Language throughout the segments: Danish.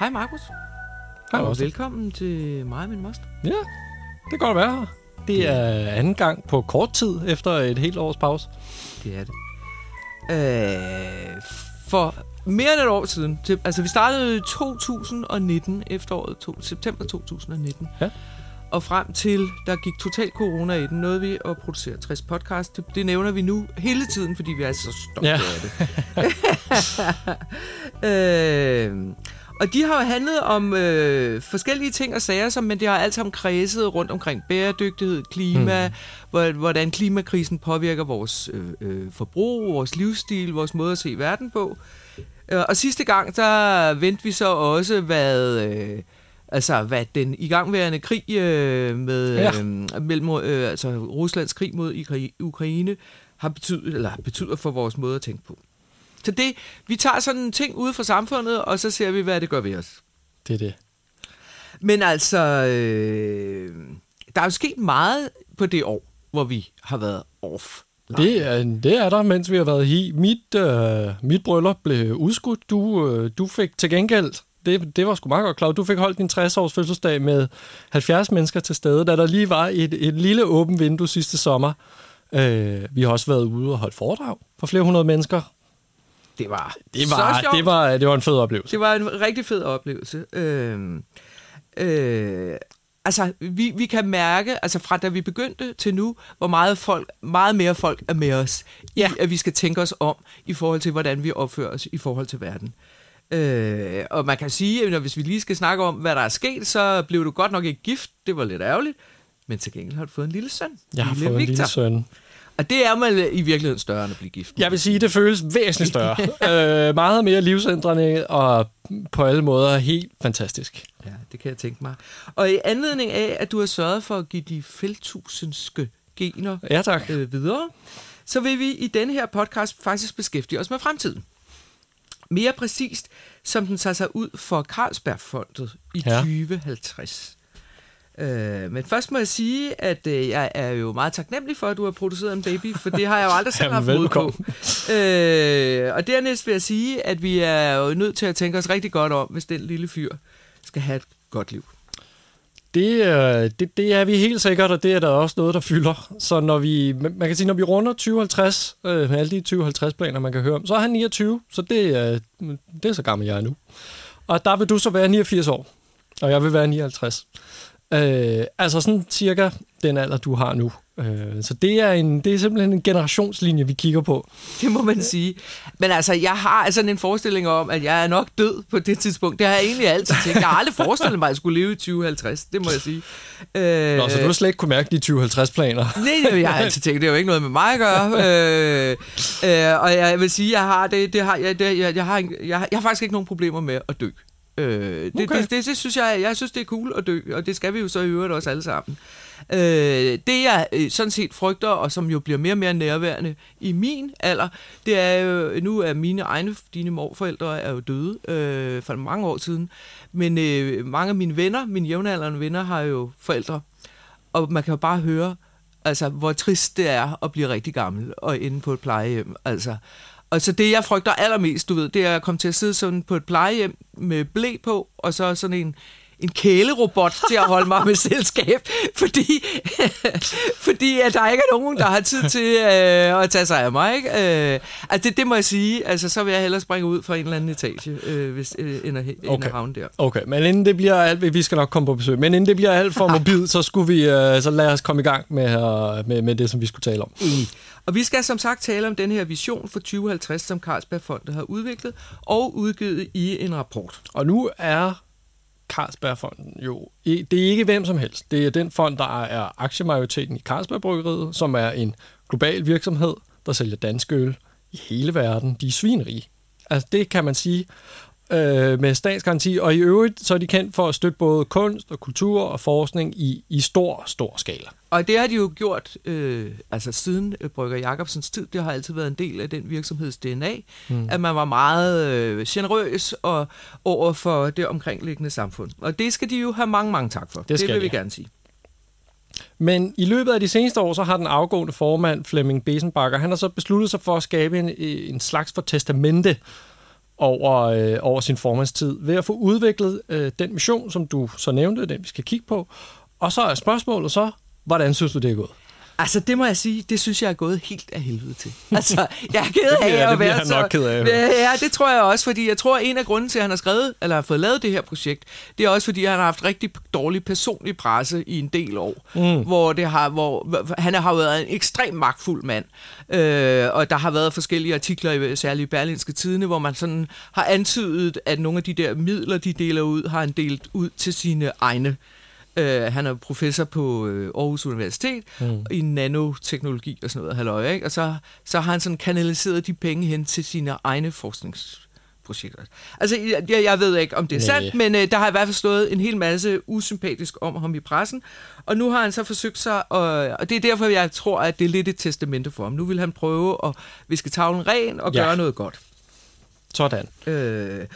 Hej Markus. Hej, og velkommen til mig og min moster. Ja, det kan godt være her. Det er anden gang på kort tid efter et helt års pause. Det er det. Øh, for mere end et år siden, til, altså vi startede i 2019, efteråret, to, september 2019. Ja. Og frem til, der gik total corona i den, nåede vi at producere 60 podcast. Det, det nævner vi nu hele tiden, fordi vi er så stolte Ja. af det. øh, og de har jo handlet om øh, forskellige ting og sager, som, men det har alt sammen kredset rundt omkring bæredygtighed, klima, mm. hvor, hvordan klimakrisen påvirker vores øh, øh, forbrug, vores livsstil, vores måde at se verden på. Øh, og sidste gang, der vendte vi så også, hvad... Øh, Altså, hvad den igangværende krig øh, med, Ja. øh, mellem øh, altså Ruslands krig mod Ukra- Ukraine har betydet, eller betyder for vores måde at tænke på. Så det, vi tager sådan en ting ud fra samfundet, og så ser vi, hvad det gør ved os. Det er det. Men altså, øh, der er jo sket meget på det år, hvor vi har været off. Det er, det er der, mens vi har været i. Mit, øh, mit bryllup blev udskudt. Du, øh, du fik til gengæld, det, det var sgu meget godt, Claus, du fik holdt din 60-års fødselsdag med 70 mennesker til stede, da der lige var et, et lille åbent vindue sidste sommer. Øh, vi har også været ude og holdt foredrag for flere hundrede mennesker. Det var, Det var, det var, det var en fed oplevelse. Det var en rigtig fed oplevelse. Øh, øh, altså, vi, vi kan mærke, altså fra da vi begyndte til nu, hvor meget, folk, meget mere folk er med os, ja. i, at vi skal tænke os om i forhold til, hvordan vi opfører os i forhold til verden. Øh, og man kan sige, at hvis vi lige skal snakke om, hvad der er sket, så blev du godt nok ikke gift. Det var lidt ærgerligt. Men til gengæld har du fået en lille søn. Jeg har lille fået en lille søn. Og det er man i virkeligheden større end at blive gift. Jeg vil sige, det føles væsentligt større. øh, meget mere livsændrende, og på alle måder helt fantastisk. Ja, det kan jeg tænke mig. Og i anledning af, at du har sørget for at give de feltusindske gener Ja, tak. øh, videre, så vil vi i denne her podcast faktisk beskæftige os med fremtiden. Mere præcist, som den tager sig ud for Carlsbergfondet i Ja. ja. 2050. Øh, men først må jeg sige, at øh, jeg er jo meget taknemmelig for, at du har produceret en baby, for det har jeg jo aldrig selv haft mod på. Øh, og dernæst vil jeg sige, at vi er jo nødt til at tænke os rigtig godt om, hvis den lille fyr skal have et godt liv. Det, øh, det, det er vi helt sikkert, og det er der også noget, der fylder. Så når vi, man kan sige, når vi runder 2050, øh, med alle de 2050-planer, man kan høre om, så er han 29, så det, er- det er så gammel, jeg er nu. Og der vil du så være 89 år, og jeg vil være 59. Øh, altså sådan cirka den alder, du har nu. Øh, så det er, en, det er simpelthen en generationslinje, vi kigger på. Det må man sige. Men altså, jeg har sådan en forestilling om, at jeg er nok død på det tidspunkt. Det har jeg egentlig altid tænkt. Jeg har aldrig forestillet mig, at jeg skulle leve i 2050. Det må jeg sige. Øh, Nå, så du har slet ikke kunne mærke de 2050-planer. Nej, det, jeg har altid tænkt, det er jo ikke noget med mig at gøre. øh, øh, og jeg vil sige, jeg har det, det har, jeg, det, jeg, jeg, har, ikke- jeg, jeg har faktisk ikke nogen problemer med at dø. Øh, det, Okay. det, det, det, synes jeg, jeg synes, det er cool at dø, og det skal vi jo så i øvrigt også alle sammen. Øh, det jeg øh, sådan set frygter, og som jo bliver mere og mere nærværende i min alder, det er jo, nu er mine egne, dine morforældre er jo døde øh, for mange år siden, men øh, mange af mine venner, mine jævnaldrende venner, har jo forældre, og man kan jo bare høre, altså, hvor trist det er at blive rigtig gammel og inde på et plejehjem. Altså. Og så det, jeg frygter allermest, du ved, det er at komme til at sidde sådan på et plejehjem med blæ på, og så sådan en, en kælerobot til at holde mig med selskab, fordi, fordi at der ikke er nogen, der har tid til øh, at tage sig af mig. Ikke? Øh, altså det, det må jeg sige, altså så vil jeg hellere springe ud fra en eller anden etage, øh, hvis, øh, end, at, end Okay. at havne der. Okay, men inden det bliver alt, vi skal nok komme på besøg, men inden det bliver alt for mobilt, så skulle vi, øh, så lad os komme i gang med, øh, med, med det, som vi skulle tale om. Og vi skal som sagt tale om den her vision for 2050, som Carlsbergfondet har udviklet og udgivet i en rapport. Og nu er Carlsbergfonden jo, det er ikke hvem som helst. Det er den fond, der er aktiemajoriteten i Carlsbergbryggeriet, som er en global virksomhed, der sælger dansk øl i hele verden. De er svinrige. Altså det kan man sige øh, med statsgaranti, og i øvrigt så er de kendt for at støtte både kunst og kultur og forskning i, i stor, stor skala. Og det har de jo gjort øh, altså siden øh, Brygger Jacobsens tid. Det har altid været en del af den virksomheds DNA, mm. at man var meget øh, generøs og over for det omkringliggende samfund. Og det skal de jo have mange, mange tak for. Det skal det vil de. vi gerne sige. Men i løbet af de seneste år, så har den afgående formand Flemming Besenbakker, han har så besluttet sig for at skabe en, en slags for testamente over, øh, over sin formandstid ved at få udviklet øh, den mission, som du så nævnte, den vi skal kigge på. Og så er spørgsmålet så, hvordan synes du, det er gået? Altså, det må jeg sige, det synes jeg er gået helt af helvede til. Altså, jeg er ked af det at være han så... nok ked af. Ja, det tror jeg også, fordi jeg tror, en af grunden til, at han har skrevet, eller har fået lavet det her projekt, det er også, fordi han har haft rigtig dårlig personlig presse i en del år, mm. hvor, det har, hvor han har været en ekstrem magtfuld mand. Øh, og der har været forskellige artikler, i særligt i Berlinske Tidene, hvor man sådan har antydet, at nogle af de der midler, de deler ud, har han delt ud til sine egne Øh, han er professor på øh, Aarhus Universitet mm. i nanoteknologi og sådan noget, halløj, ikke? og så, så har han sådan kanaliseret de penge hen til sine egne forskningsprojekter. Altså, jeg, jeg ved ikke, om det er Nej. sandt, men øh, der har i hvert fald stået en hel masse usympatisk om ham i pressen, og nu har han så forsøgt sig, og, og det er derfor, jeg tror, at det er lidt et testamente for ham. Nu vil han prøve at viske tavlen ren og ja. gøre noget godt. Sådan. Øh,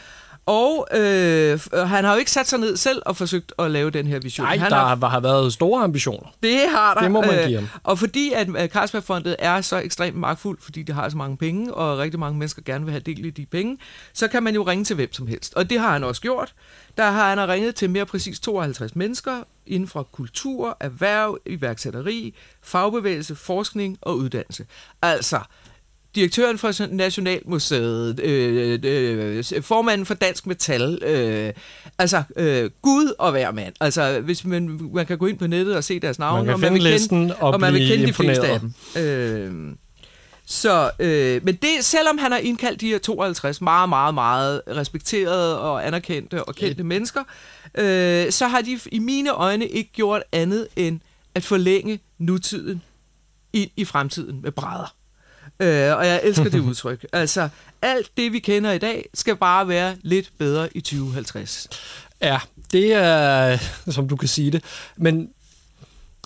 og øh, han har jo ikke sat sig ned selv og forsøgt at lave den her vision. Nej, han der har, har været store ambitioner. Det har der. Det må man give ham. Øh, og fordi at Carlsbergfondet er så ekstremt magtfuldt, fordi det har så mange penge, og rigtig mange mennesker gerne vil have del i de penge, så kan man jo ringe til hvem som helst. Og det har han også gjort. Der har han ringet til mere præcis 52 mennesker inden for kultur, erhverv, iværksætteri, fagbevægelse, forskning og uddannelse. Altså, direktøren for Nationalmuseet, øh, øh, formanden for Dansk Metal, øh, altså øh, Gud og hver mand. Altså, hvis man, man kan gå ind på nettet og se deres navne, og man vil kende, og, og man vil kende de fleste af dem. Øh, så, øh, men det, selvom han har indkaldt de her 52 meget, meget, meget respekterede og anerkendte og kendte ja. mennesker, øh, så har de i mine øjne ikke gjort andet end at forlænge nutiden ind i fremtiden med brædder. Øh, og jeg elsker det udtryk. Altså, alt det, vi kender i dag, skal bare være lidt bedre i 2050. Ja, det er, som du kan sige det. Men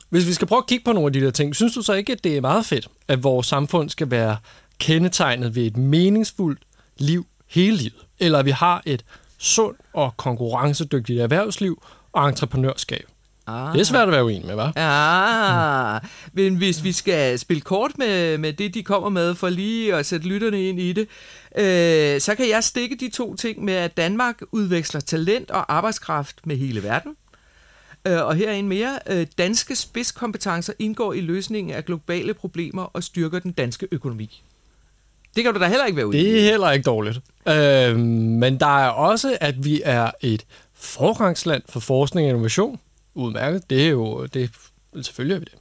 hvis vi skal prøve at kigge på nogle af de der ting, synes du så ikke, at det er meget fedt, at vores samfund skal være kendetegnet ved et meningsfuldt liv hele livet? Eller at vi har et sundt og konkurrencedygtigt erhvervsliv og entreprenørskab? Ah. Det er svært at være uenig med, hva'? Ja, mm. men hvis vi skal spille kort med, med det, de kommer med, for lige at sætte lytterne ind i det, øh, så kan jeg stikke de to ting med, at Danmark udveksler talent og arbejdskraft med hele verden. Øh, og her en mere. Øh, danske spidskompetencer indgår i løsningen af globale problemer og styrker den danske økonomi. Det kan du da heller ikke være uenig Det er heller ikke dårligt. Øh, men der er også, at vi er et forgangsland for forskning og innovation udmærket. Det er jo, det, selvfølgelig er vi det.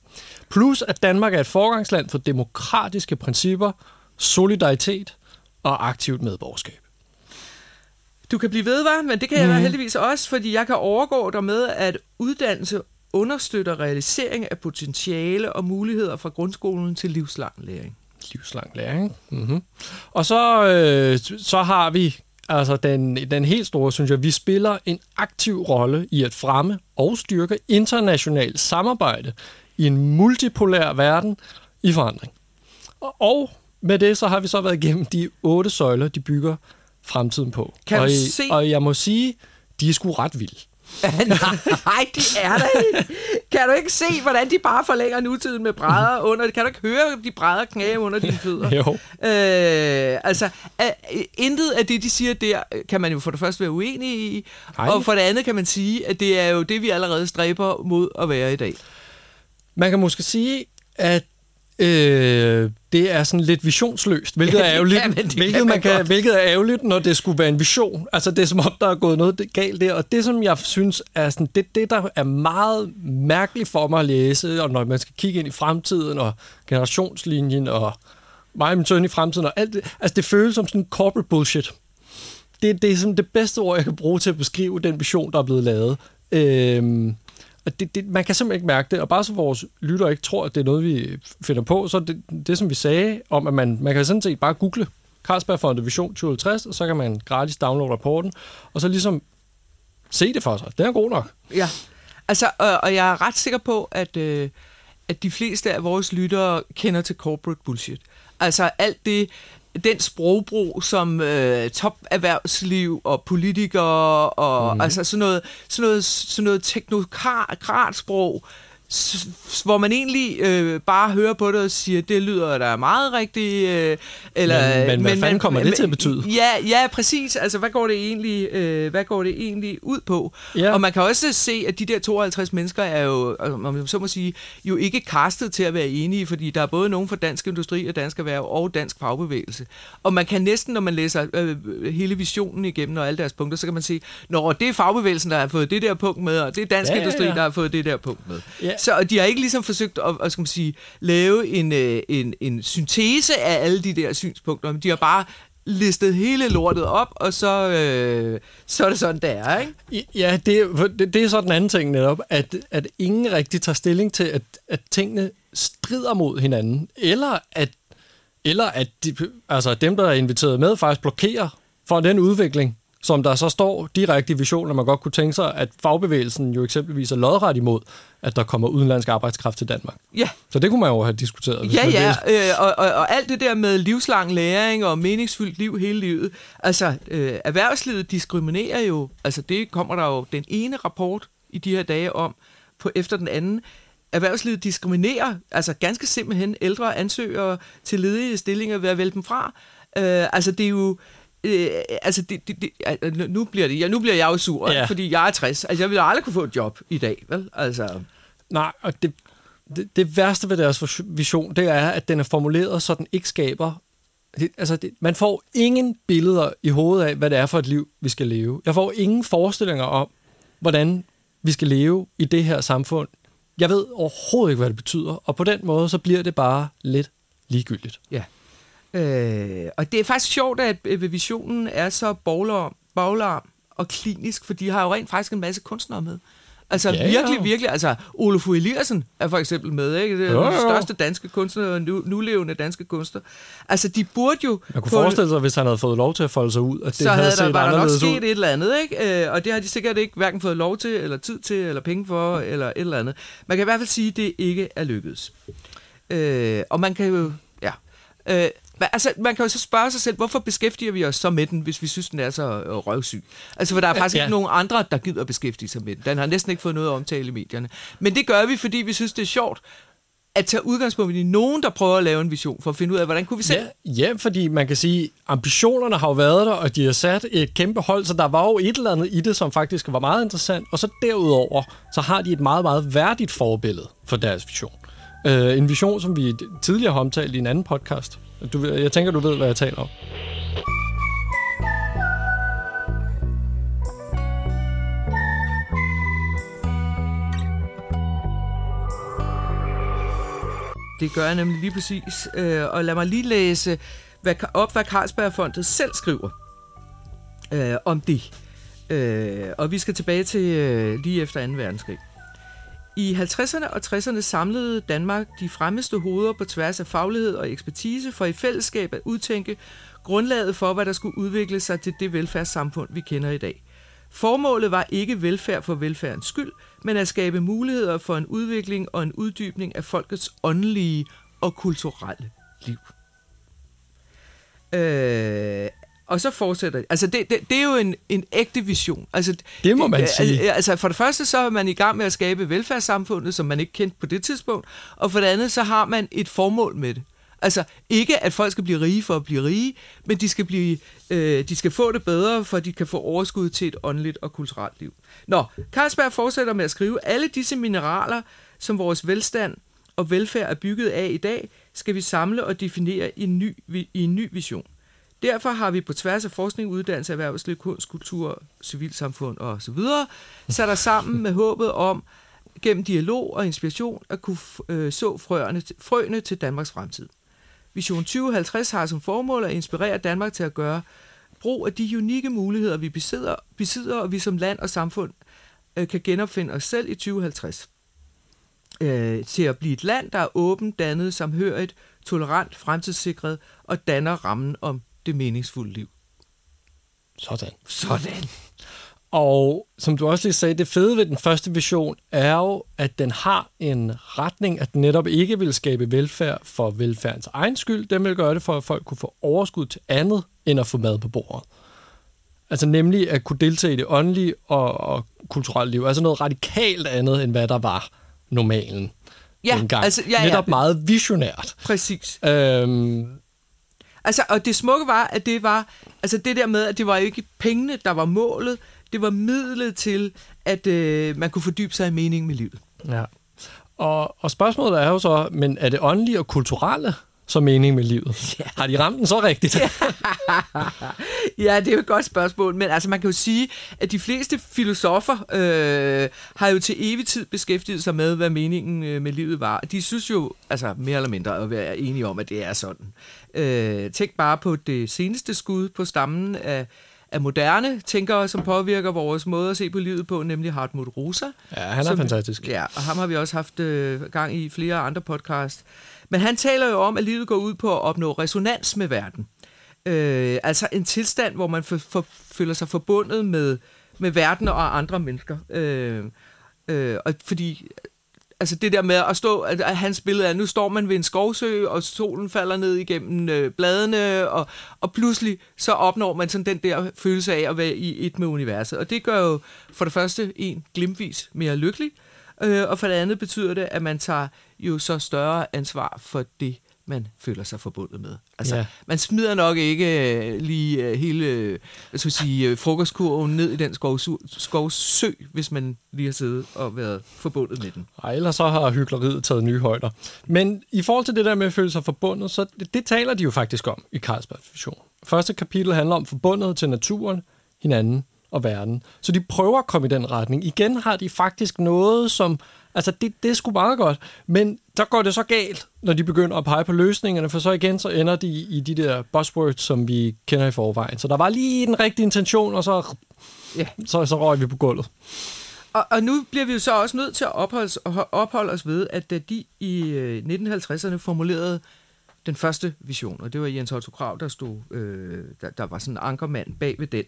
Plus, at Danmark er et forgangsland for demokratiske principper, solidaritet og aktivt medborgerskab. Du kan blive ved, var, men det kan jeg mm. heldigvis også, fordi jeg kan overgå dig med, at uddannelse understøtter realisering af potentiale og muligheder fra grundskolen til livslang læring. Livslang læring. Mm-hmm. Og så, øh, så har vi Altså den, den helt store, synes jeg, vi spiller en aktiv rolle i at fremme og styrke internationalt samarbejde i en multipolær verden i forandring. Og med det, så har vi så været igennem de otte søjler, de bygger fremtiden på. Kan og, se? og jeg må sige, de er sgu ret vilde. Nej, de er der ikke. Kan du ikke se, hvordan de bare forlænger nutiden med brædder under? Kan du ikke høre de brædder knæve under dine fødder? Jo. Øh, altså, intet af det, de siger der, kan man jo for det første være uenig i, Ej. og for det andet kan man sige, at det er jo det, vi allerede stræber mod at være i dag. Man kan måske sige, at Øh, det er sådan lidt visionsløst, hvilket er ærgerligt, ja, hvilket, man kan, hvilket er ærgerligt, når det skulle være en vision. Altså det er som om, der er gået noget galt der, og det som jeg synes er sådan, det, det der er meget mærkeligt for mig at læse, og når man skal kigge ind i fremtiden, og generationslinjen, og mig og min søn i fremtiden, og alt det, altså det føles som sådan corporate bullshit. Det, det er sådan det bedste ord, jeg kan bruge til at beskrive den vision, der er blevet lavet. Øh, og det, det, man kan simpelthen ikke mærke det, og bare så vores lytter ikke tror, at det er noget, vi finder på, så det, det som vi sagde om, at man, man kan sådan set bare google Carlsberg Fonde Vision 2050, og så kan man gratis downloade rapporten, og så ligesom se det for sig. Det er god nok. Ja, altså, og, og jeg er ret sikker på, at, øh, at de fleste af vores lyttere kender til corporate bullshit. Altså alt det, den sprogbrug, som øh, toperhvervsliv og politikere og mm. altså sådan noget, sådan noget, sådan noget teknokratsprog, s- s- hvor man egentlig øh, bare hører på det og siger, det lyder da meget rigtigt. Øh, eller, Men- men hvad fanden kommer det til at betyde? Ja, ja, præcis. Altså, hvad går det egentlig, øh, hvad går det egentlig ud på? Ja. Og man kan også se, at de der 52 mennesker er jo, altså, om så må sige, jo ikke kastet til at være enige, fordi der er både nogen fra Dansk Industri og Dansk Erhverv og Dansk Fagbevægelse. Og man kan næsten, når man læser øh, hele visionen igennem og alle deres punkter, så kan man sige, når det er fagbevægelsen, der har fået det der punkt med, og det er Dansk Ja, ja, ja, Industri, ja. der har fået det der punkt med. Ja. Så og de har ikke ligesom forsøgt at, at skal man sige, lave en, øh, en, en syntese af alle de der synspunkter, men de har bare listet hele lortet op, og så, øh, så er det sådan, det er, ikke? Ja, det, det, det er så den anden ting netop, at, at ingen rigtig tager stilling til, at, at tingene strider mod hinanden, eller at, eller at de, altså dem, der er inviteret med, faktisk blokerer for den udvikling, som der så står direkte i visionen, at man godt kunne tænke sig, at fagbevægelsen jo eksempelvis er lodret imod, at der kommer udenlandsk arbejdskraft til Danmark. Ja, Så det kunne man jo have diskuteret. Ja, ja, øh, og, og, og alt det der med livslang læring og meningsfyldt liv hele livet. Altså, øh, erhvervslivet diskriminerer jo, altså det kommer der jo den ene rapport i de her dage om, på efter den anden. Erhvervslivet diskriminerer, altså ganske simpelthen ældre ansøgere til ledige stillinger ved at vælge dem fra. Øh, altså det er jo, Øh, altså, det, det, det, altså, nu, bliver det, ja, nu bliver jeg jo sur, ja. fordi jeg er 60. Altså, jeg ville aldrig kunne få et job i dag, vel? Altså, Nej, og det, det, det værste ved deres vision, det er, at den er formuleret, så den ikke skaber... Det, altså, det, man får ingen billeder i hovedet af, hvad det er for et liv, vi skal leve. Jeg får ingen forestillinger om, hvordan vi skal leve i det her samfund. Jeg ved overhovedet ikke, hvad det betyder, og på den måde, så bliver det bare lidt ligegyldigt. Ja. Øh, og det er faktisk sjovt, at øh, visionen er så boglarm, boglarm og klinisk, for de har jo rent faktisk en masse kunstnere med. Altså Ja, ja, ja. virkelig, virkelig. Altså, Fogh Eliassen er for eksempel med, ikke? Det er Jo, den jo. største danske kunstner, nu, nulevende danske kunstner. Altså, de burde jo... Man kunne få- forestille sig, hvis han havde fået lov til at folde sig ud, at det så havde havde set der, var der nok sket ud. et eller andet, ikke? Øh, og det har de sikkert ikke hverken fået lov til, eller tid til, eller penge for, eller et eller andet. Man kan i hvert fald sige, at det ikke er lykkedes. Øh, og man kan jo... Ja. Øh, altså, man kan jo så spørge sig selv, hvorfor beskæftiger vi os så med den, hvis vi synes, den er så øh, røvsyg? Altså, for der er faktisk Ja. ikke nogen andre, der gider beskæftige sig med den. Den har næsten ikke fået noget omtale i medierne. Men det gør vi, fordi vi synes, det er sjovt at tage udgangspunkt i nogen, der prøver at lave en vision, for at finde ud af, hvordan kunne vi selv Ja, ja, fordi man kan sige, ambitionerne har jo været der, og de har sat et kæmpe hold, så der var jo et eller andet i det, som faktisk var meget interessant. Og så derudover, så har de et meget, meget værdigt forbillede for deres vision. Uh, en vision, som vi tidligere har omtalt i en anden podcast. Du, jeg tænker, du ved, hvad jeg taler om. Det gør jeg nemlig lige præcis. Øh, og lad mig lige læse hvad, op, hvad Carlsbergfondet selv skriver øh, om det. Øh, og vi skal tilbage til øh, lige efter 2. verdenskrig. I 50'erne og 60'erne samlede Danmark de fremmeste hoveder på tværs af faglighed og ekspertise for i fællesskab at udtænke grundlaget for, hvad der skulle udvikle sig til det velfærdssamfund, vi kender i dag. Formålet var ikke velfærd for velfærdens skyld, men at skabe muligheder for en udvikling og en uddybning af folkets åndelige og kulturelle liv. Øh, og så fortsætter Altså, det, det, det er jo en, en ægte vision. Altså, Det må man sige. al- Altså, for det første, så er man i gang med at skabe velfærdssamfundet, som man ikke kendte på det tidspunkt. Og for det andet, så har man et formål med det. Altså, ikke at folk skal blive rige for at blive rige, men de skal, blive, øh, de skal få det bedre, for de kan få overskud til et åndeligt og kulturelt liv. Nå, Carlsberg fortsætter med at skrive, alle disse mineraler, som vores velstand og velfærd er bygget af i dag, skal vi samle og definere i en ny, i en ny vision. Derfor har vi på tværs af forskning, uddannelse, erhvervsliv, kunst, kultur, civilsamfund og så videre, sat os sammen med håbet om, gennem dialog og inspiration, at kunne øh, så frøerne, frøene til Danmarks fremtid. Vision 2050 har som formål at inspirere Danmark til at gøre brug af de unikke muligheder, vi besidder, besidder og vi som land og samfund øh, kan genopfinde os selv i 2050. Øh, til at blive et land, der er åbent, dannet, samhørigt, tolerant, fremtidssikret og danner rammen om det meningsfulde liv. Sådan. Sådan. Og som du også lige sagde, det fede ved den første vision er jo, at den har en retning, at den netop ikke vil skabe velfærd for velfærdens egen skyld. Den vil gøre det for, at folk kunne få overskud til andet, end at få mad på bordet. Altså nemlig at kunne deltage i det åndelige og, og kulturelle liv. Altså noget radikalt andet, end hvad der var normalen Ja, dengang. altså, ja, ja. Netop meget visionært. Præcis. Øhm, Altså, og det smukke var, at det var, altså det der med, at det var ikke pengene, der var målet, det var midlet til, at øh, man kunne fordybe sig i meningen med livet. ja. Og, og spørgsmålet er jo så, men er det åndelige og kulturelle som mening med livet? Ja. Har de ramt den så rigtigt? Ja. Ja, det er jo et godt spørgsmål, men altså man kan jo sige, at de fleste filosofer øh, har jo til evig tid beskæftiget sig med, hvad meningen øh, med livet var. De synes jo, altså mere eller mindre, at være enige om, at det er sådan. Øh, tænk bare på det seneste skud på stammen af, af moderne tænkere, som påvirker vores måde at se på livet på, nemlig Hartmut Rosa. ja, han er Som- fantastisk. Ja, og ham har vi også haft øh, gang i flere andre podcast. Men han taler jo om, at livet går ud på at opnå resonans med verden. Øh, altså en tilstand, hvor man for, for, føler sig forbundet med, med verden og andre mennesker. Øh, øh, og fordi altså det der med at stå, at at hans billede er, nu står man ved en skovsø, og solen falder ned igennem øh, bladene, og, og pludselig så opnår man sådan den der følelse af at være i et med universet. Og det gør jo for det første en glimtvis mere lykkelig, øh, og for det andet betyder det, at man tager jo så større ansvar for det, man føler sig forbundet med. Altså, Ja. man smider nok ikke øh, lige øh, hele øh, hvad skal jeg sige, øh, frokostkurven ned i den skovsu- skovsø, hvis man lige har siddet og været forbundet med den. Ej, ellers så har hyggeleriet taget nye højder. Men i forhold til det der med at føle sig forbundet, så det, det taler de jo faktisk om i Carlsbergs vision. Første kapitel handler om forbundet til naturen, hinanden og verden. Så de prøver at komme i den retning. Igen har de faktisk noget, som... Altså, det, det er sgu meget godt. Men der går det så galt, når de begynder at pege på løsningerne, for så igen, så ender de i de der buzzwords, som vi kender i forvejen. Så der var lige den rigtige intention, og så, Ja. så, så røg vi på gulvet. Og, og nu bliver vi jo så også nødt til at opholde, opholde os ved, at da de i øh, 1950'erne formulerede den første vision, og det var Jens Otto Krav, der, stod, øh, der, der var sådan en ankermand bag ved den,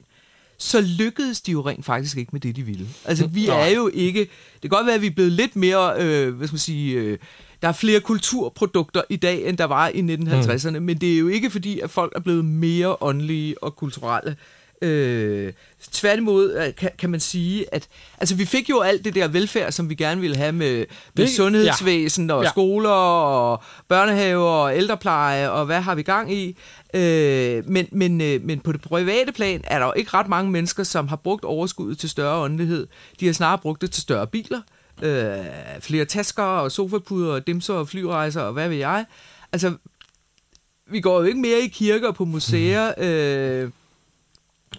så lykkedes de jo rent faktisk ikke med det, de ville. Altså, vi er jo ikke... Det kan godt være, at vi er blevet lidt mere, øh, hvad skal man sige... Øh, der er flere kulturprodukter i dag, end der var i 1950'erne, mm. men det er jo ikke fordi, at folk er blevet mere åndelige og kulturelle. Øh, tværtimod øh, kan, kan man sige, at altså, vi fik jo alt det der velfærd, som vi gerne ville have med, med Det- sundhedsvæsen ja. og Ja. skoler og børnehaver og ældrepleje og hvad har vi gang i. Øh, men, men, øh, men på det private plan er der jo ikke ret mange mennesker, som har brugt overskuddet til større åndelighed. De har snarere brugt det til større biler, øh, flere tasker og sofapuder og dimser og flyrejser og hvad ved jeg. Altså, vi går jo ikke mere i kirker og på museer. Øh,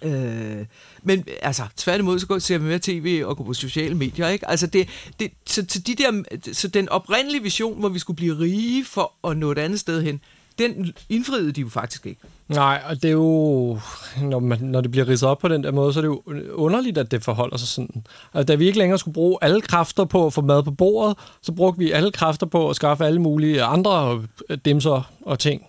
Øh, men altså, tværtimod, så går, ser vi mere tv og går på sociale medier, ikke? Altså, det, det, så, så, de der, så den oprindelige vision, hvor vi skulle blive rige for at nå et andet sted hen, den indfriede de jo faktisk ikke. Nej, og det er jo, når, man, når det bliver ridset op på den der måde, så er det jo underligt, at det forholder sig sådan. Altså, da vi ikke længere skulle bruge alle kræfter på at få mad på bordet, så brugte vi alle kræfter på at skaffe alle mulige andre øh, dimser og ting.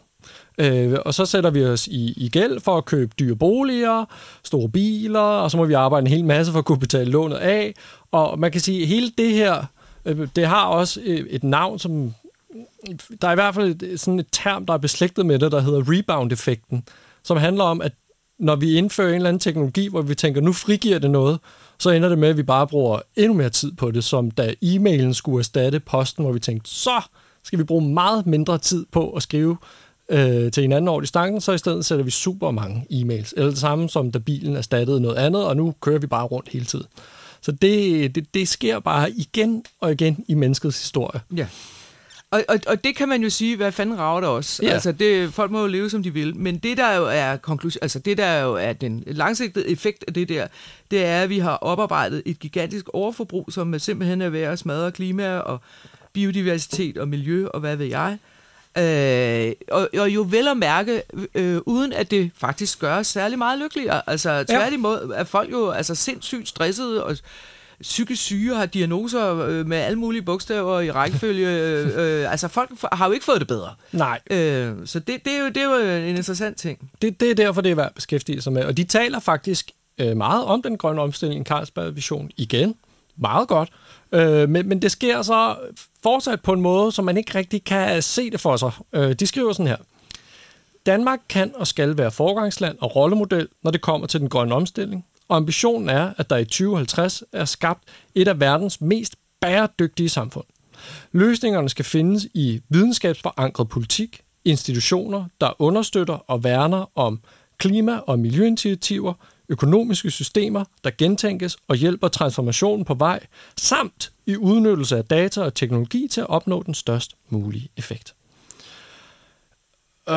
Øh, og så sætter vi os i, i gæld for at købe dyre boliger, store biler, og så må vi arbejde en hel masse for at kunne betale lånet af. Og man kan sige, at hele det her, øh, det har også øh, et navn, som der er i hvert fald et, sådan et term, der er beslægtet med det, der hedder rebound-effekten, som handler om, at når vi indfører en eller anden teknologi, hvor vi tænker, nu frigiver det noget, så ender det med, at vi bare bruger endnu mere tid på det, som da e-mailen skulle erstatte posten, hvor vi tænkte, så skal vi bruge meget mindre tid på at skrive øh, til hinanden over distancen, så i stedet sætter vi super mange e-mails. Eller det samme som da bilen erstattede noget andet, og nu kører vi bare rundt hele tiden. Så det, det, det sker bare igen og igen i menneskets historie. Ja. Og, og, og det kan man jo sige, hvad fanden rager det også. Ja. Altså, det, folk må jo leve, som de vil. Men det, der jo er konklusion, altså det, der jo er den langsigtede effekt af det der, det er, at vi har oparbejdet et gigantisk overforbrug, som simpelthen er ved at smadre klima og biodiversitet og miljø og hvad ved jeg. Øh, og, og jo vel at mærke, øh, uden at det faktisk gør os særlig meget lykkeligere. Altså tværtimod er folk jo altså, sindssygt stressede og psykisk syge og har diagnoser øh, med alle mulige bogstaver i rækkefølge. øh, øh, altså folk har jo ikke fået det bedre. Nej, Øh, så det, det, er jo, det er jo en interessant ting. det, det er derfor, det er værd at beskæftige sig med. Og de taler faktisk øh, meget om den grønne omstilling i Carlsberg Vision igen. Meget godt. Øh, men, men det sker så fortsat på en måde, som man ikke rigtig kan se det for sig. Øh, de skriver sådan her. Danmark kan og skal være forgangsland og rollemodel, når det kommer til den grønne omstilling. Og ambitionen er, at der i 2050 er skabt et af verdens mest bæredygtige samfund. Løsningerne skal findes i videnskabsforankret politik, institutioner, der understøtter og værner om klima- og miljøinitiativer, økonomiske systemer, der gentænkes og hjælper transformationen på vej, samt i udnyttelse af data og teknologi til at opnå den størst mulige effekt. Øh,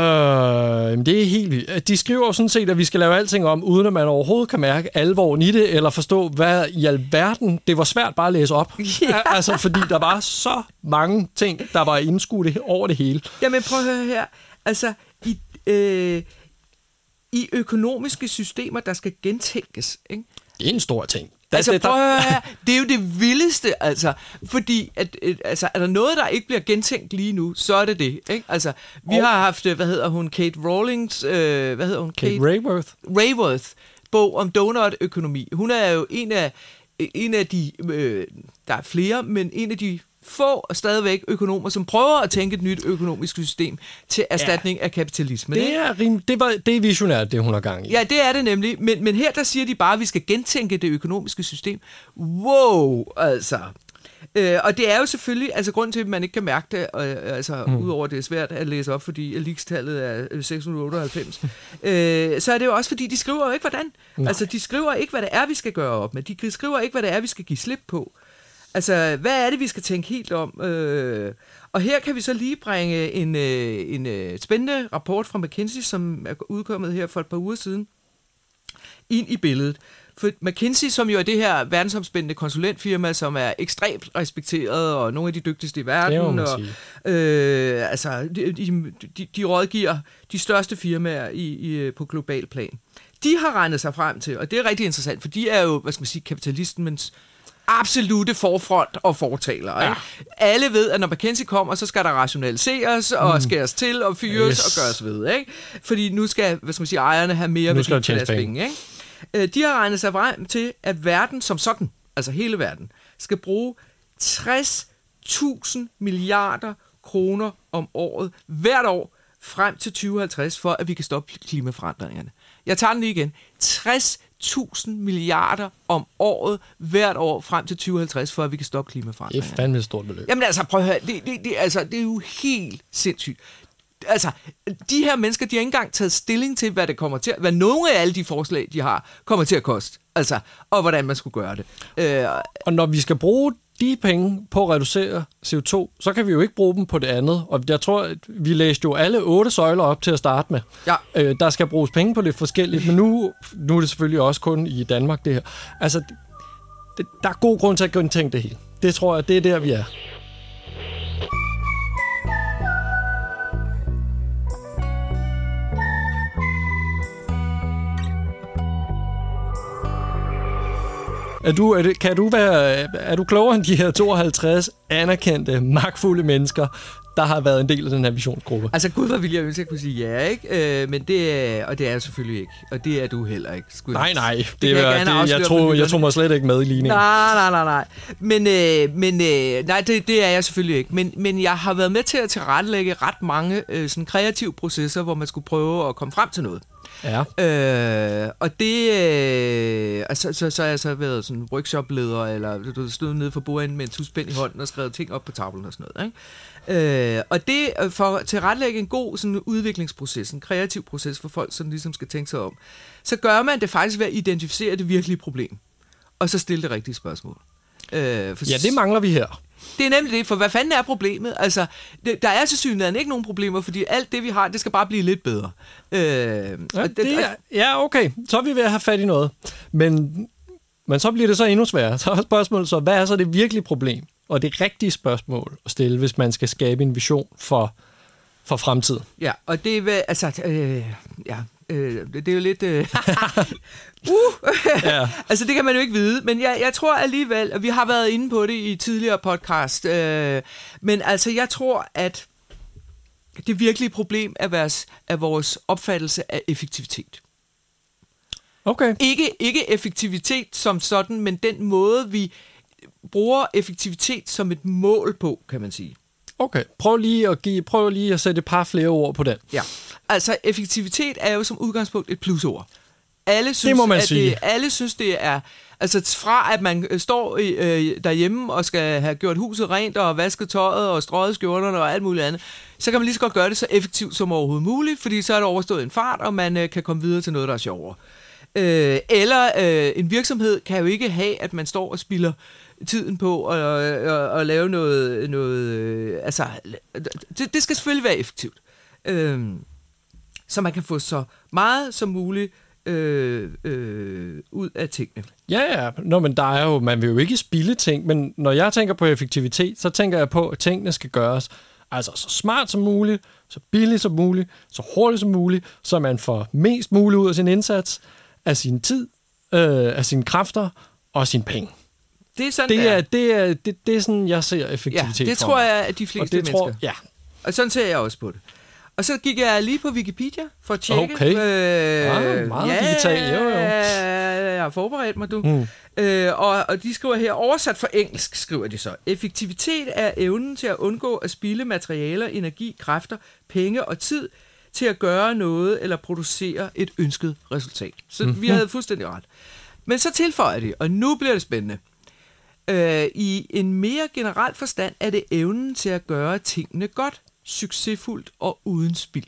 det er helt vildt. De skriver jo sådan set, at vi skal lave alting om, uden at man overhovedet kan mærke alvoren i det, eller forstå, hvad i alverden... Det var svært bare at læse op. Ja. Altså, fordi der var så mange ting, der var indskudt over det hele. Jamen prøv at høre her. Altså, i, øh, i økonomiske systemer, der skal gentænkes, ikke? Det er en stor ting. Der, altså, prøv at høre, det er jo det vildeste, altså. Fordi, at, altså, er der noget, der ikke bliver gentænkt lige nu, så er det det, ikke? Altså, vi oh. har haft, hvad hedder hun, Kate Rawlings, øh, hvad hedder hun? Kate, Kate Rayworth. Rayworth, bog om donut-økonomi. Hun er jo en af, en af de, øh, der er flere, men en af de få og stadigvæk økonomer, som prøver at tænke et nyt økonomisk system til erstatning ja. af kapitalisme. Det er, rim, det, var, det er visionært, det hun har gang i. Ja, det er det nemlig. Men, men her der siger de bare, at vi skal gentænke det økonomiske system. Wow, altså. Øh, og det er jo selvfølgelig, altså grund til, at man ikke kan mærke det, øh, altså mm. udover det er svært at læse op, fordi Alix-tallet er 698, øh, så er det jo også, fordi de skriver jo ikke, hvordan. Nej. Altså, de skriver ikke, hvad det er, vi skal gøre op med. De skriver ikke, hvad det er, vi skal give slip på. Altså, hvad er det, vi skal tænke helt om? Øh, og her kan vi så lige bringe en, øh, en øh, spændende rapport fra McKinsey, som er udkommet her for et par uger siden, ind i billedet. For McKinsey, som jo er det her verdensomspændende konsulentfirma, som er ekstremt respekteret, og nogle af de dygtigste i verden. og, øh, altså, de, de, de rådgiver de største firmaer i, i, på global plan. De har regnet sig frem til, og det er rigtig interessant, for de er jo, hvad skal man sige, kapitalismens absolute forfront og fortaler. Ja. Ikke? Alle ved, at når McKinsey kommer, så skal der rationaliseres og mm. skæres til og fyres yes. og gøres ved. Ikke? Fordi nu skal hvad skal man sige, ejerne have mere værdi for deres penge. Ikke? Øh, de har regnet sig frem til, at verden som sådan, altså hele verden, skal bruge 60.000 milliarder kroner om året hvert år frem til 2050, for at vi kan stoppe klimaforandringerne. Jeg tager den lige igen. 60 1000 milliarder om året hvert år frem til 2050, for at vi kan stoppe klimaforandringerne. Det er fandme et stort beløb. Jamen altså, prøv at høre, det, det, det, altså, det er jo helt sindssygt. Altså, de her mennesker, de har ikke engang taget stilling til, hvad det kommer til, hvad nogle af alle de forslag, de har, kommer til at koste. Altså, og hvordan man skulle gøre det. Øh, og når vi skal bruge de penge på at reducere CO2, så kan vi jo ikke bruge dem på det andet. Og jeg tror, at vi læste jo alle otte søjler op til at starte med. Ja. Øh, der skal bruges penge på lidt forskelligt, men nu, nu er det selvfølgelig også kun i Danmark det her. Altså, det, der er god grund til at gentænke det hele. Det tror jeg, det er der, vi er. Er du, er det, kan du være, er du klogere end de her 52 anerkendte, magtfulde mennesker, der har været en del af den her visionsgruppe? Altså gud, hvor ville jeg ønske, at jeg kunne sige ja, ikke? Øh, men det er, og det er jeg selvfølgelig ikke. Og det er du heller ikke. Skulle nej, nej. Det, det, jeg, det, jeg, tror, jeg tror mig slet ikke med i ligningen. Nej, nej, nej, nej. Men, øh, men øh, nej, det, det er jeg selvfølgelig ikke. Men, men jeg har været med til at tilrettelægge ret mange øh, sådan kreative processer, hvor man skulle prøve at komme frem til noget. Ja. Øh, og det... Øh, altså, så, så har jeg så været sådan workshopleder, eller du stod nede for bordenden med en tuspænd i hånden og skrevet ting op på tavlen og sådan noget. Ikke? Øh, og det øh, for at tilrettelægge en god sådan, udviklingsproces, en kreativ proces for folk, som ligesom skal tænke sig om, så gør man det faktisk ved at identificere det virkelige problem, og så stille det rigtige spørgsmål. Øh, for ja, det mangler vi her. Det er nemlig det, for hvad fanden er problemet? Altså, det, der er til synligheden ikke nogen problemer, fordi alt det, vi har, det skal bare blive lidt bedre. Øh, ja, det, det er, ja, okay. Så er vi ved at have fat i noget. Men, men så bliver det så endnu sværere. Så er spørgsmålet så, hvad er så det virkelige problem? Og det rigtige spørgsmål at stille, hvis man skal skabe en vision for, for fremtiden. Ja, og det er, altså, øh, ja, Øh, det er jo lidt... Øh, uh, ja. altså, det kan man jo ikke vide. Men jeg, jeg tror alligevel, og vi har været inde på det i tidligere podcast, øh, men altså, jeg tror, at det virkelige problem er vores, er vores opfattelse af effektivitet. Okay. Ikke, ikke effektivitet som sådan, men den måde, vi bruger effektivitet som et mål på, kan man sige. Okay, prøv lige at, give, prøv lige at sætte et par flere ord på den. Ja, altså effektivitet er jo som udgangspunkt et plusord. Alle synes, det må man at sige. Det, alle synes, det er Altså fra at man øh, står øh, derhjemme og skal have gjort huset rent og vasket tøjet og strøget skjorterne og alt muligt andet, så kan man lige så godt gøre det så effektivt som overhovedet muligt, fordi så er det overstået en fart, og man øh, kan komme videre til noget, der er sjovere. Øh, eller øh, en virksomhed kan jo ikke have, at man står og spilder tiden på at, at, at, lave noget... noget øh, altså, det, det skal selvfølgelig være effektivt. Øh, så man kan få så meget som muligt øh, øh, ud af tingene. Ja, ja. Nå, men der er jo, man vil jo ikke spille ting, men når jeg tænker på effektivitet, så tænker jeg på, at tingene skal gøres altså så smart som muligt, så billigt som muligt, så hurtigt som muligt, så man får mest muligt ud af sin indsats, af sin tid, øh, af sine kræfter og sine penge. Det er sådan, Det det er, det er, det, det er sådan, jeg ser Ja, effektivitet det for tror jeg, at de fleste og det mennesker... tror, ja. Og sådan ser jeg også på det. Og så gik jeg lige på Wikipedia for at tjekke. Okay. Øh, Ah, meget digital, jo, jo. Jeg har forberedt mig, du. Mm. Øh, og, og de skriver her, oversat fra engelsk, skriver de så. Effektivitet er evnen til at undgå at spilde materialer, energi, kræfter, penge og tid til at gøre noget eller producere et ønsket resultat. Så mm-hmm. vi havde fuldstændig ret. Men så tilføjer de, og nu bliver det spændende. Øh, I en mere generel forstand er det evnen til at gøre tingene godt, succesfuldt og uden spild.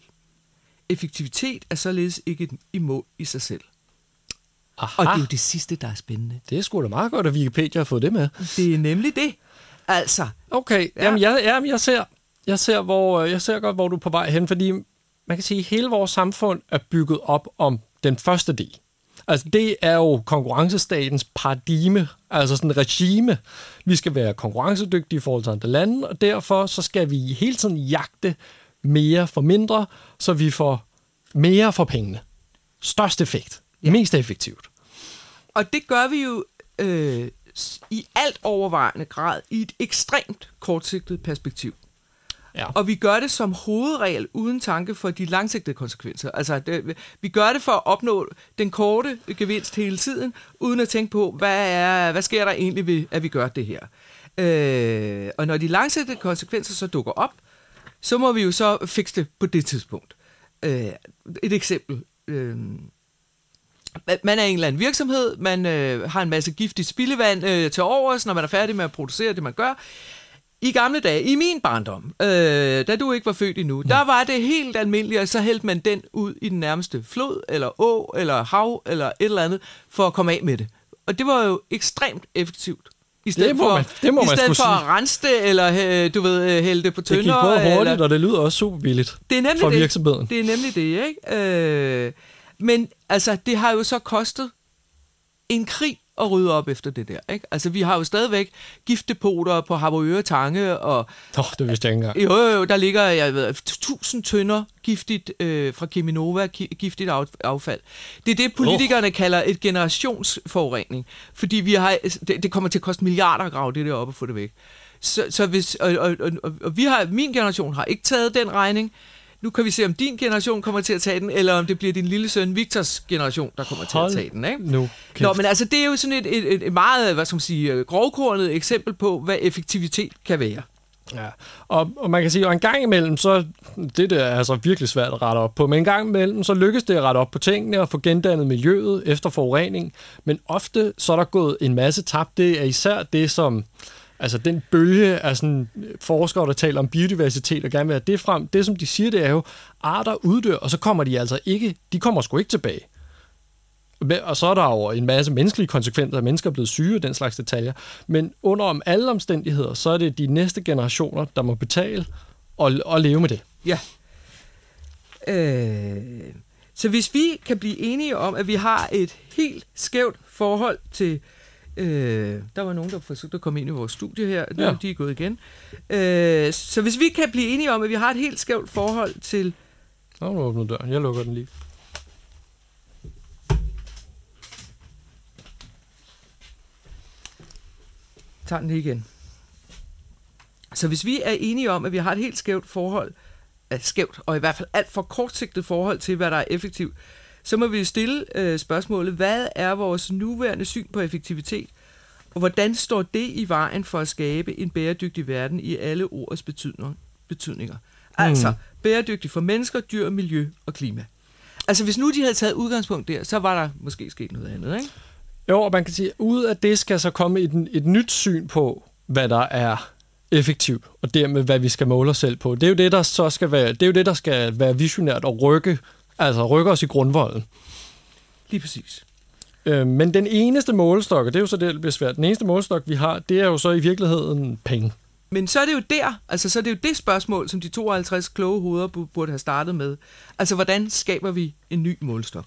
Effektivitet er således ikke i mål i sig selv. Aha. Og det er jo det sidste, der er spændende. Det er sgu da meget godt, at Wikipedia har fået det med. Det er nemlig det. Altså, Okay, Ja. ja. jamen, jeg, jamen jeg, ser, jeg, ser, hvor, jeg ser godt, hvor du er på vej hen, fordi man kan sige, at hele vores samfund er bygget op om den første del. Altså, det er jo konkurrencestatens paradigme, altså sådan et regime. Vi skal være konkurrencedygtige i forhold til andre lande, og derfor så skal vi hele tiden jagte mere for mindre, så vi får mere for pengene. Størst effekt. Ja. Mest effektivt. og det gør vi jo øh, i alt overvejende grad i et ekstremt kortsigtet perspektiv. Ja. Og vi gør det som hovedregel uden tanke for de langsigtede konsekvenser. Altså, det, vi gør det for at opnå den korte gevinst hele tiden, uden at tænke på, hvad, er, hvad sker der egentlig ved, at vi gør det her. Øh, og når de langsigtede konsekvenser så dukker op, så må vi jo så fikse det på det tidspunkt. Øh, et eksempel. Øh, man er en eller anden virksomhed, man øh, har en masse giftigt spildevand øh, til overs, når man er færdig med at producere det, man gør. I gamle dage, i min barndom, øh, da du ikke var født endnu, der var det helt almindeligt, og så hældte man den ud i den nærmeste flod, eller å, eller hav, eller et eller andet, for at komme af med det. Og det var jo ekstremt effektivt. I stedet må for, man- det må i man stedet sgu for sige. at rense det, eller øh, du ved, øh, hælde det på Det tønder. gik både hurtigt, eller, og det lyder også super billigt det er nemlig for det. virksomheden. Det er nemlig det, ikke? Øh, men altså, det har jo så kostet en krig at rydde op efter det der, ikke? Altså, vi har jo stadigvæk giftdepoter på Harboøre Tange, og Nå, det vidste jeg ikke engang. jo, jo, der ligger, jeg ved, tusind tønder giftigt øh, fra Cheminova, ki- giftigt af, affald. Det er det, politikerne oh. kalder et generationsforurening, fordi vi har, det, det kommer til at koste milliarder at grave det der op og få det væk. Så, så hvis, og, og, og, og vi har, min generation har ikke taget den regning. Nu kan vi se, om din generation kommer til at tage den, eller om det bliver din lille søn Victors generation, der kommer Hold til at tage den. Ikke? Nu. Kæft. Nå, men altså, det er jo sådan et, et, et, et meget, hvad skal man sige, øh, grovkornet eksempel på, hvad effektivitet kan være. Ja, og, og man kan sige, at en gang imellem, så det der er altså virkelig svært at rette op på, men en gang imellem, så lykkes det at rette op på tingene og få gendannet miljøet efter forurening, men ofte så er der gået en masse tabt. Det er især det, som altså den bølge af sådan øh, forskere, der taler om biodiversitet og gerne vil have det frem, det som de siger, det er jo, arter uddør, og så kommer de altså ikke, de kommer sgu ikke tilbage. Men- Og så er der jo en masse menneskelige konsekvenser, at mennesker er blevet syge og den slags detaljer. Men under om alle omstændigheder, så er det de næste generationer, der må betale og, og leve med det. Ja. Øh, så hvis vi kan blive enige om, at vi har et helt skævt forhold til... Øh, der var nogen, der forsøgte at komme ind i vores studie her. Nu Ja. er de gået igen. Øh, så hvis vi kan blive enige om, at vi har et helt skævt forhold til... Nå, nu åbner døren. Jeg lukker den lige. tager den lige igen. Så hvis vi er enige om, at vi har et helt skævt forhold, er skævt, og i hvert fald alt for kortsigtet forhold til, hvad der er effektivt, så må vi stille øh, spørgsmålet, hvad er vores nuværende syn på effektivitet, og hvordan står det i vejen for at skabe en bæredygtig verden i alle ordets betydninger? betydninger? Altså, bæredygtig for mennesker, dyr, miljø og klima. Altså, hvis nu de havde taget udgangspunkt der, så var der måske sket noget andet, ikke? Jo, og man kan sige, at ud af det skal så komme et, et nyt syn på, hvad der er effektivt, og dermed hvad vi skal måle os selv på. Det er jo det, der så skal være, det er jo det, der skal være visionært og rykke, altså rykke os i grundvolden. Lige præcis. Øh, men den eneste målestok, og det er jo så det, der bliver svært, den eneste målestok, vi har, det er jo så i virkeligheden penge. Men så er det jo der, altså så er det jo det spørgsmål, som de 52 kloge hoveder burde have startet med. Altså, hvordan skaber vi en ny målestok?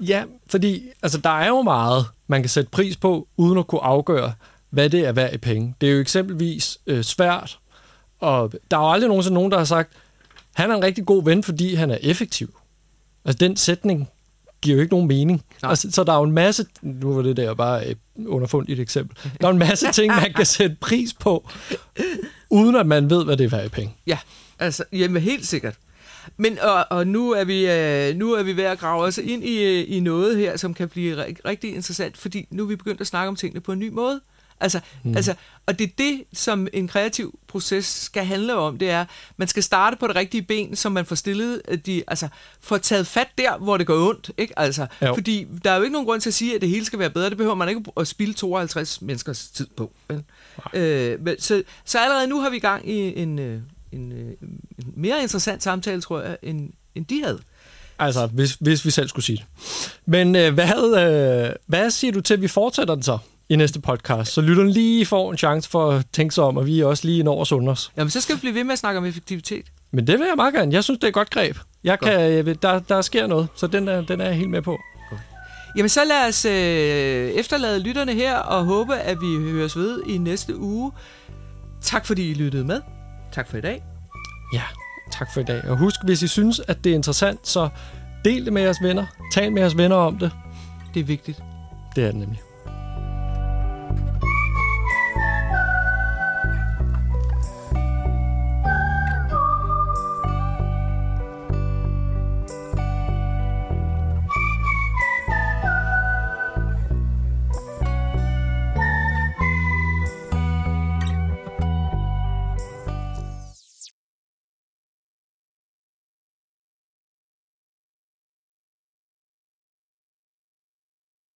Ja, fordi altså, der er jo meget, man kan sætte pris på, uden at kunne afgøre, hvad det er værd i penge. Det er jo eksempelvis øh, svært, og der er jo aldrig nogensinde nogen, der har sagt, han er en rigtig god ven, fordi han er effektiv. Altså, den sætning giver jo ikke nogen mening. Altså, så der er jo en masse, nu var det der bare et underfundigt eksempel, der er en masse ting, man kan sætte pris på, uden at man ved, hvad det er værd i penge. Ja, altså, jamen helt sikkert. Men og, og nu er vi øh, nu er vi ved at grave os ind i, øh, i noget her, som kan blive rigtig interessant, fordi nu er vi begyndt at snakke om tingene på en ny måde. Altså, mm. altså, og det er det, som en kreativ proces skal handle om, det er, man skal starte på det rigtige ben, så man får stillet øh, de, altså, får taget fat der, hvor det går ondt, ikke? Altså, jo. fordi der er jo ikke nogen grund til at sige, at det hele skal være bedre, det behøver man ikke at spille 52 menneskers tid på. Vel? Øh, men, så, så allerede nu har vi i gang i en, en, en, en mere interessant samtale, tror jeg, end, end de havde. Altså, hvis, hvis vi selv skulle sige det. Men øh, hvad, øh, hvad siger du til, at vi fortsætter den så? I næste podcast, så lytteren lige får en chance for at tænke sig om, og vi er også lige når os under os. Jamen, så skal vi blive ved med at snakke om effektivitet. Men det vil jeg meget gerne. Jeg synes, det er et godt greb. Jeg kan, jeg, der, der sker noget, så den er, den er jeg helt med på. Godt. Jamen, så lad os øh, efterlade lytterne her, og håbe, at vi høres ved i næste uge. Tak fordi I lyttede med. Tak for i dag. Ja, tak for i dag. Og husk, hvis I synes, at det er interessant, så del det med jeres venner. Tal med jeres venner om det. Det er vigtigt. Det er det nemlig.